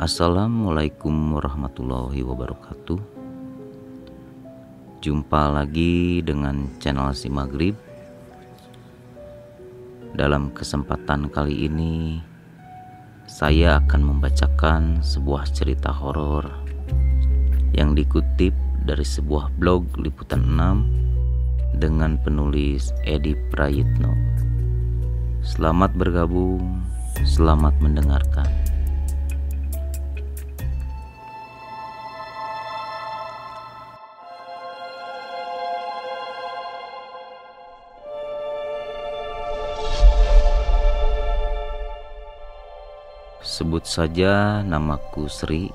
Assalamualaikum warahmatullahi wabarakatuh. Jumpa lagi dengan channel Si Maghrib. Dalam kesempatan kali ini Saya akan membacakan sebuah cerita horor Yang dikutip dari sebuah blog Liputan 6 Dengan penulis Edi Prayitno. Selamat bergabung, selamat mendengarkan Sebut saja namaku Sri.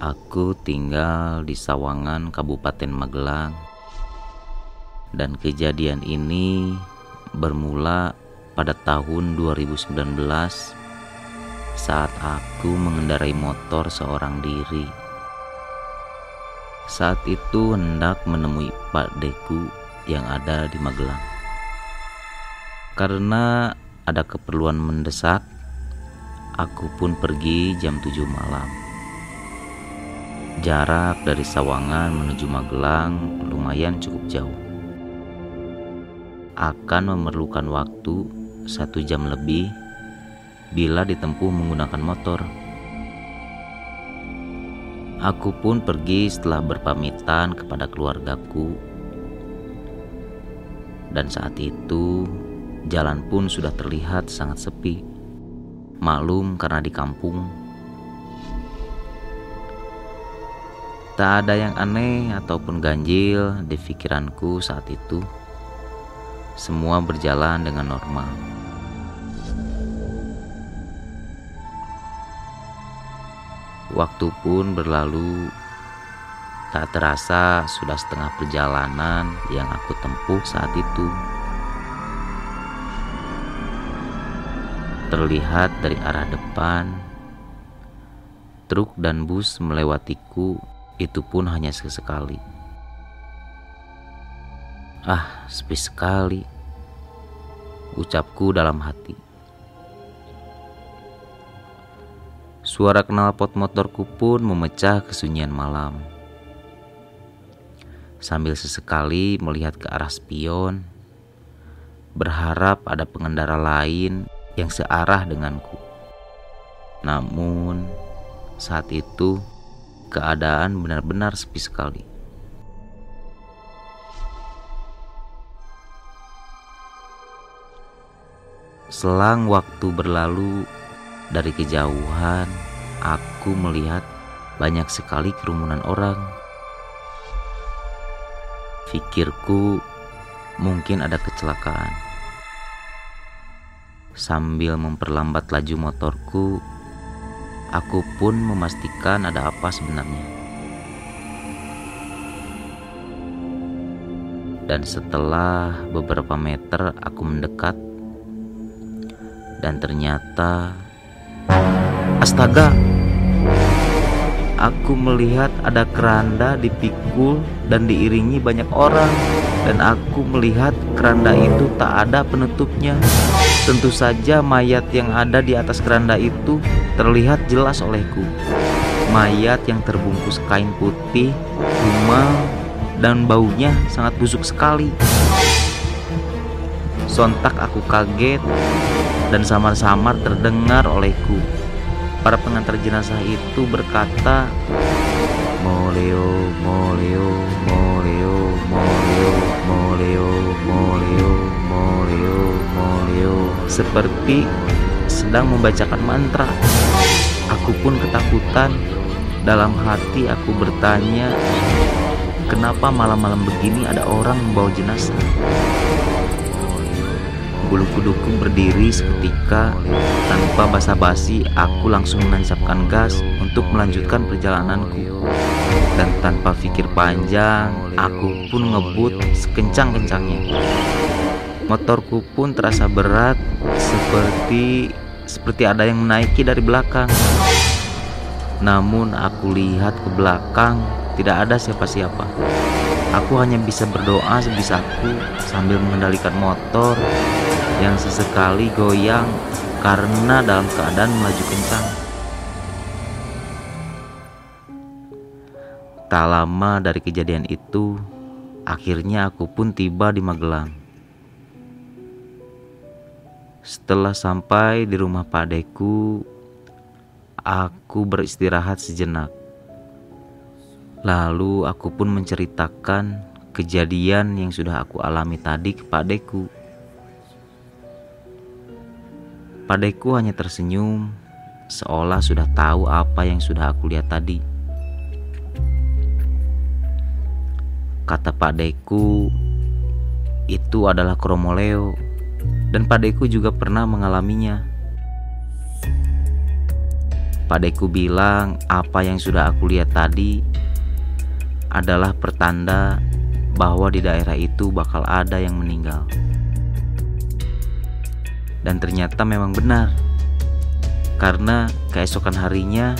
Aku tinggal di Sawangan, Kabupaten Magelang. Dan kejadian ini bermula pada tahun 2019 saat aku mengendarai motor seorang diri. Saat itu hendak menemui Pak Deku yang ada di Magelang. Karena ada keperluan mendesak, Aku pun pergi jam 7 malam. Jarak dari Sawangan menuju Magelang lumayan cukup jauh. Akan memerlukan waktu satu jam lebih bila ditempuh menggunakan motor. Aku pun pergi setelah berpamitan kepada keluargaku. Dan saat itu jalan pun sudah terlihat sangat sepi maklum karena di kampung. Tak ada yang aneh ataupun ganjil di pikiranku saat itu. Semua berjalan dengan normal. Waktu pun berlalu, tak terasa sudah setengah perjalanan yang aku tempuh saat itu. Terlihat dari arah depan. Truk dan bus melewatiku, itu pun hanya sesekali. Ah, sepi sekali, ucapku dalam hati. Suara knalpot motorku pun memecah kesunyian malam. Sambil sesekali melihat ke arah spion, berharap ada pengendara lain yang searah denganku. Namun, saat itu keadaan benar-benar sepi sekali. Selang waktu berlalu, dari kejauhan aku melihat banyak sekali kerumunan orang. Pikirku, mungkin ada kecelakaan. Sambil memperlambat laju motorku, aku pun memastikan ada apa sebenarnya. Dan setelah beberapa meter aku mendekat dan ternyata astaga aku melihat ada keranda dipikul dan diiringi banyak orang dan aku melihat keranda itu tak ada penutupnya Tentu saja mayat yang ada di atas keranda itu terlihat jelas olehku. Mayat yang terbungkus kain putih, kumal, dan baunya sangat busuk sekali. Sontak aku kaget dan samar-samar terdengar olehku. Para pengantar jenazah itu berkata, Moleo, Moleo, seperti sedang membacakan mantra. Aku pun ketakutan. Dalam hati aku bertanya, kenapa malam-malam begini ada orang membawa jenazah? Bulu kuduku berdiri seketika tanpa basa-basi aku langsung menancapkan gas untuk melanjutkan perjalananku dan tanpa pikir panjang aku pun ngebut sekencang-kencangnya Motorku pun terasa berat seperti seperti ada yang menaiki dari belakang. Namun aku lihat ke belakang tidak ada siapa-siapa. Aku hanya bisa berdoa sebisaku sambil mengendalikan motor yang sesekali goyang karena dalam keadaan melaju kencang. Tak lama dari kejadian itu, akhirnya aku pun tiba di Magelang. Setelah sampai di rumah padeku, aku beristirahat sejenak. Lalu aku pun menceritakan kejadian yang sudah aku alami tadi ke padeku. Padeku hanya tersenyum, seolah sudah tahu apa yang sudah aku lihat tadi. Kata Pak Deku, itu adalah kromoleo dan Pak Deku juga pernah mengalaminya. Pak Deku bilang apa yang sudah aku lihat tadi adalah pertanda bahwa di daerah itu bakal ada yang meninggal. Dan ternyata memang benar. Karena keesokan harinya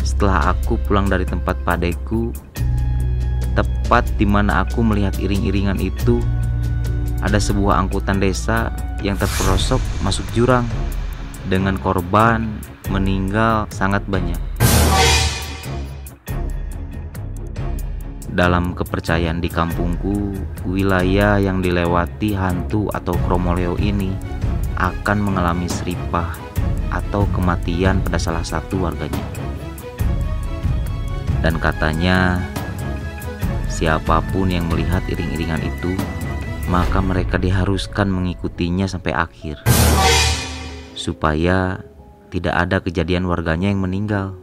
setelah aku pulang dari tempat padeku Tepat di mana aku melihat iring-iringan itu, ada sebuah angkutan desa yang terperosok masuk jurang dengan korban meninggal sangat banyak. Dalam kepercayaan di kampungku, wilayah yang dilewati hantu atau kromoleo ini akan mengalami seripah atau kematian pada salah satu warganya. Dan katanya Siapa pun yang melihat iring-iringan itu, maka mereka diharuskan mengikutinya sampai akhir, supaya tidak ada kejadian warganya yang meninggal.